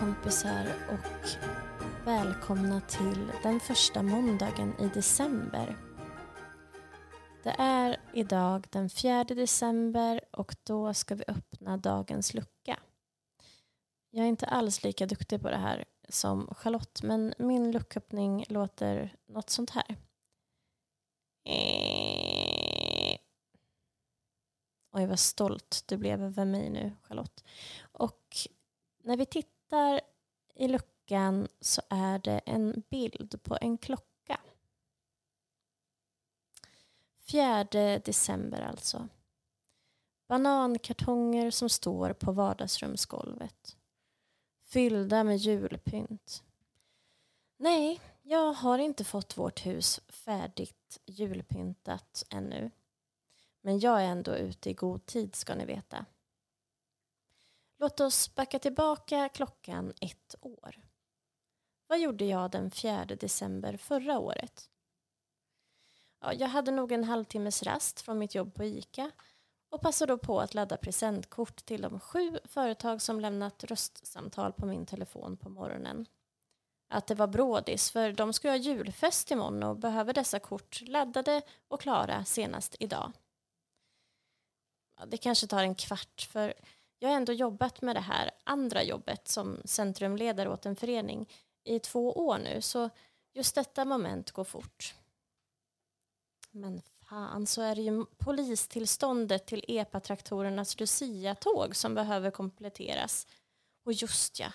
kompisar och välkomna till den första måndagen i december. Det är idag den 4 december och då ska vi öppna dagens lucka. Jag är inte alls lika duktig på det här som Charlotte men min lucköppning låter något sånt här. Oj vad stolt du blev över mig nu Charlotte. Och när vi tittar i luckan så är det en bild på en klocka. 4 december alltså. Banankartonger som står på vardagsrumsgolvet. Fyllda med julpynt. Nej, jag har inte fått vårt hus färdigt julpyntat ännu. Men jag är ändå ute i god tid ska ni veta. Låt oss backa tillbaka klockan ett år. Vad gjorde jag den 4 december förra året? Ja, jag hade nog en halvtimmes rast från mitt jobb på ICA och passade då på att ladda presentkort till de sju företag som lämnat röstsamtal på min telefon på morgonen. Att det var brådis, för de ska ha julfest imorgon och behöver dessa kort laddade och klara senast idag. Ja, det kanske tar en kvart, för jag har ändå jobbat med det här andra jobbet som centrumledare åt en förening i två år nu, så just detta moment går fort. Men fan, så är det ju polistillståndet till epatraktorernas Lucia-tåg som behöver kompletteras. Och just ja,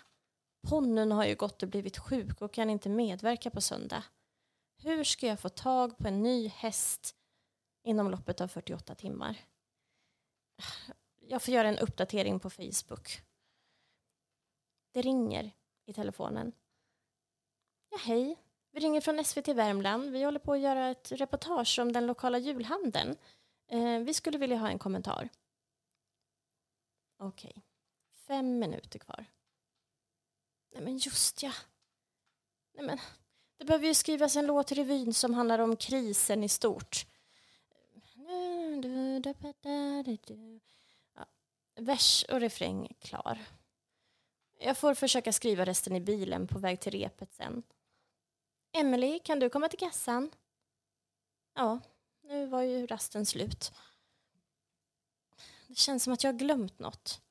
ponnyn har ju gått och blivit sjuk och kan inte medverka på söndag. Hur ska jag få tag på en ny häst inom loppet av 48 timmar? Jag får göra en uppdatering på Facebook. Det ringer i telefonen. Ja, hej. Vi ringer från SVT Värmland. Vi håller på att göra ett reportage om den lokala julhandeln. Eh, vi skulle vilja ha en kommentar. Okej. Okay. Fem minuter kvar. Nej men just ja. Nej men, det behöver ju skrivas en låt till revyn som handlar om krisen i stort vers och refräng klar. Jag får försöka skriva resten i bilen på väg till repet sen. Emily, kan du komma till kassan? Ja, nu var ju rasten slut. Det känns som att jag har glömt något.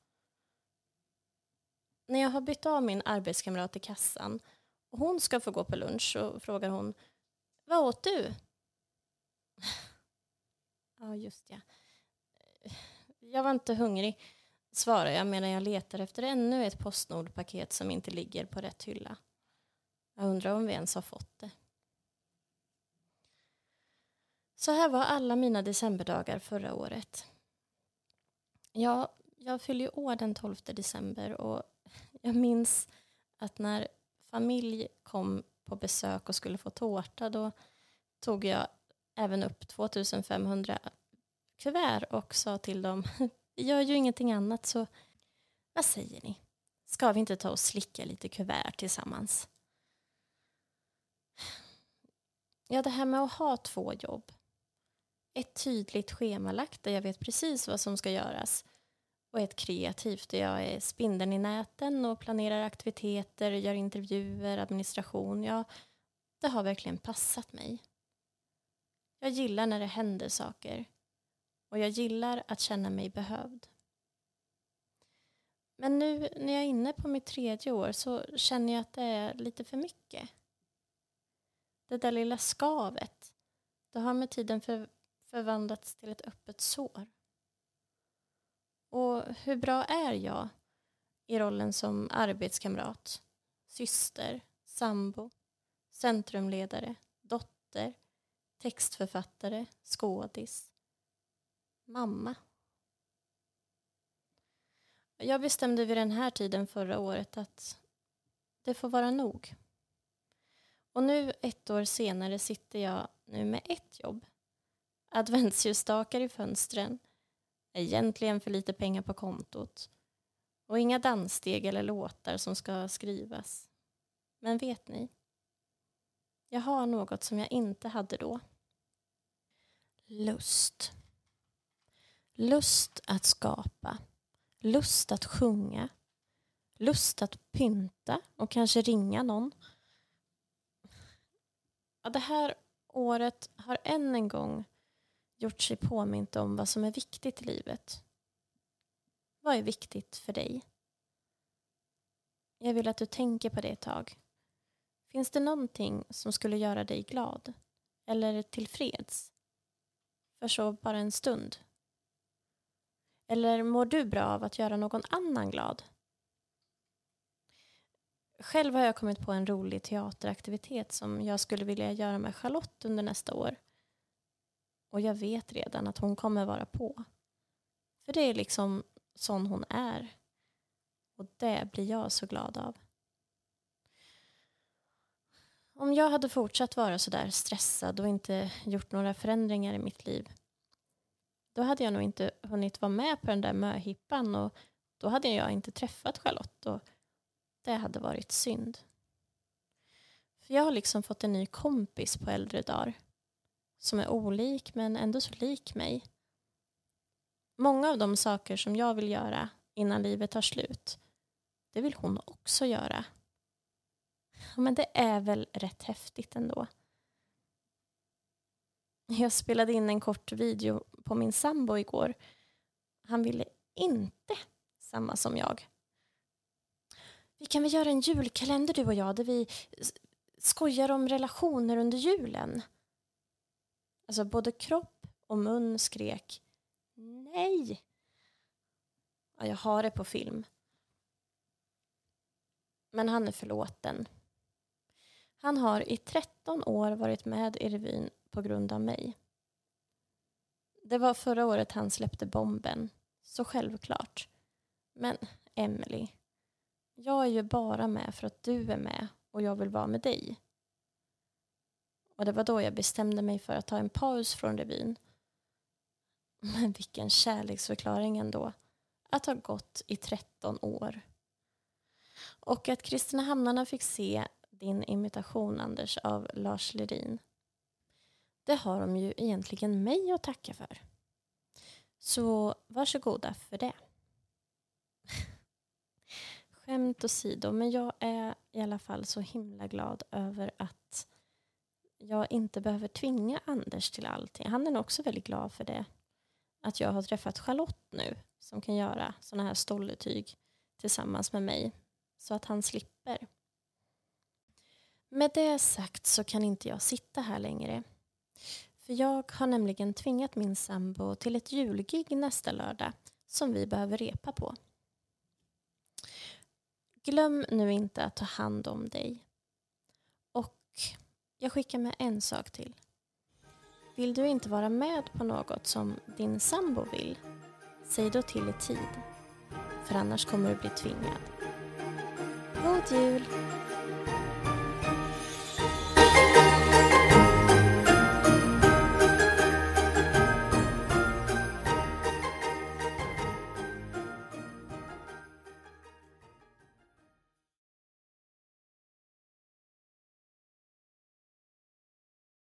När jag har bytt av min arbetskamrat i kassan och hon ska få gå på lunch så frågar hon Vad åt du? Ja, just ja. Jag var inte hungrig svarar jag medan jag letar efter ännu ett Postnordpaket som inte ligger på rätt hylla. Jag undrar om vi ens har fått det. Så här var alla mina decemberdagar förra året. Ja, jag fyller år den 12 december och jag minns att när familj kom på besök och skulle få tårta då tog jag även upp 2500 kuvert och sa till dem vi gör ju ingenting annat så vad säger ni? Ska vi inte ta och slicka lite kuvert tillsammans? Ja, det här med att ha två jobb. Ett tydligt schemalagt där jag vet precis vad som ska göras och ett kreativt där jag är spindeln i näten och planerar aktiviteter, gör intervjuer, administration. Ja, det har verkligen passat mig. Jag gillar när det händer saker och jag gillar att känna mig behövd. Men nu när jag är inne på mitt tredje år så känner jag att det är lite för mycket. Det där lilla skavet, det har med tiden för, förvandlats till ett öppet sår. Och hur bra är jag i rollen som arbetskamrat, syster, sambo, centrumledare, dotter, textförfattare, skådis, mamma. Jag bestämde vid den här tiden förra året att det får vara nog. Och nu ett år senare sitter jag nu med ett jobb. Adventsljusstakar i fönstren. Egentligen för lite pengar på kontot. Och inga danssteg eller låtar som ska skrivas. Men vet ni? Jag har något som jag inte hade då. Lust. Lust att skapa, lust att sjunga, lust att pynta och kanske ringa någon. Ja, det här året har än en gång gjort sig påmint om vad som är viktigt i livet. Vad är viktigt för dig? Jag vill att du tänker på det ett tag. Finns det någonting som skulle göra dig glad eller tillfreds? För så bara en stund. Eller mår du bra av att göra någon annan glad? Själv har jag kommit på en rolig teateraktivitet som jag skulle vilja göra med Charlotte under nästa år. Och jag vet redan att hon kommer vara på. För det är liksom sån hon är. Och det blir jag så glad av. Om jag hade fortsatt vara så där stressad och inte gjort några förändringar i mitt liv då hade jag nog inte hunnit vara med på den där möhippan och då hade jag inte träffat Charlotte och det hade varit synd. För jag har liksom fått en ny kompis på äldre dagar som är olik men ändå så lik mig. Många av de saker som jag vill göra innan livet tar slut det vill hon också göra. Men det är väl rätt häftigt ändå. Jag spelade in en kort video på min sambo igår. Han ville inte samma som jag. Vi kan väl göra en julkalender du och jag där vi skojar om relationer under julen. Alltså både kropp och mun skrek nej. Ja, jag har det på film. Men han är förlåten. Han har i 13 år varit med i revyn på grund av mig. Det var förra året han släppte bomben, så självklart. Men Emily, jag är ju bara med för att du är med och jag vill vara med dig. Och det var då jag bestämde mig för att ta en paus från revyn. Men vilken kärleksförklaring ändå. Att ha gått i 13 år. Och att Kristinehamnarna fick se din imitation, Anders, av Lars Lerin. Det har de ju egentligen mig att tacka för. Så varsågoda för det. Skämt åsido, men jag är i alla fall så himla glad över att jag inte behöver tvinga Anders till allting. Han är nog också väldigt glad för det. Att jag har träffat Charlotte nu som kan göra sådana här stolletyg tillsammans med mig så att han slipper. Med det sagt så kan inte jag sitta här längre. För jag har nämligen tvingat min sambo till ett julgig nästa lördag som vi behöver repa på. Glöm nu inte att ta hand om dig. Och jag skickar med en sak till. Vill du inte vara med på något som din sambo vill? Säg då till i tid. För annars kommer du bli tvingad. God jul!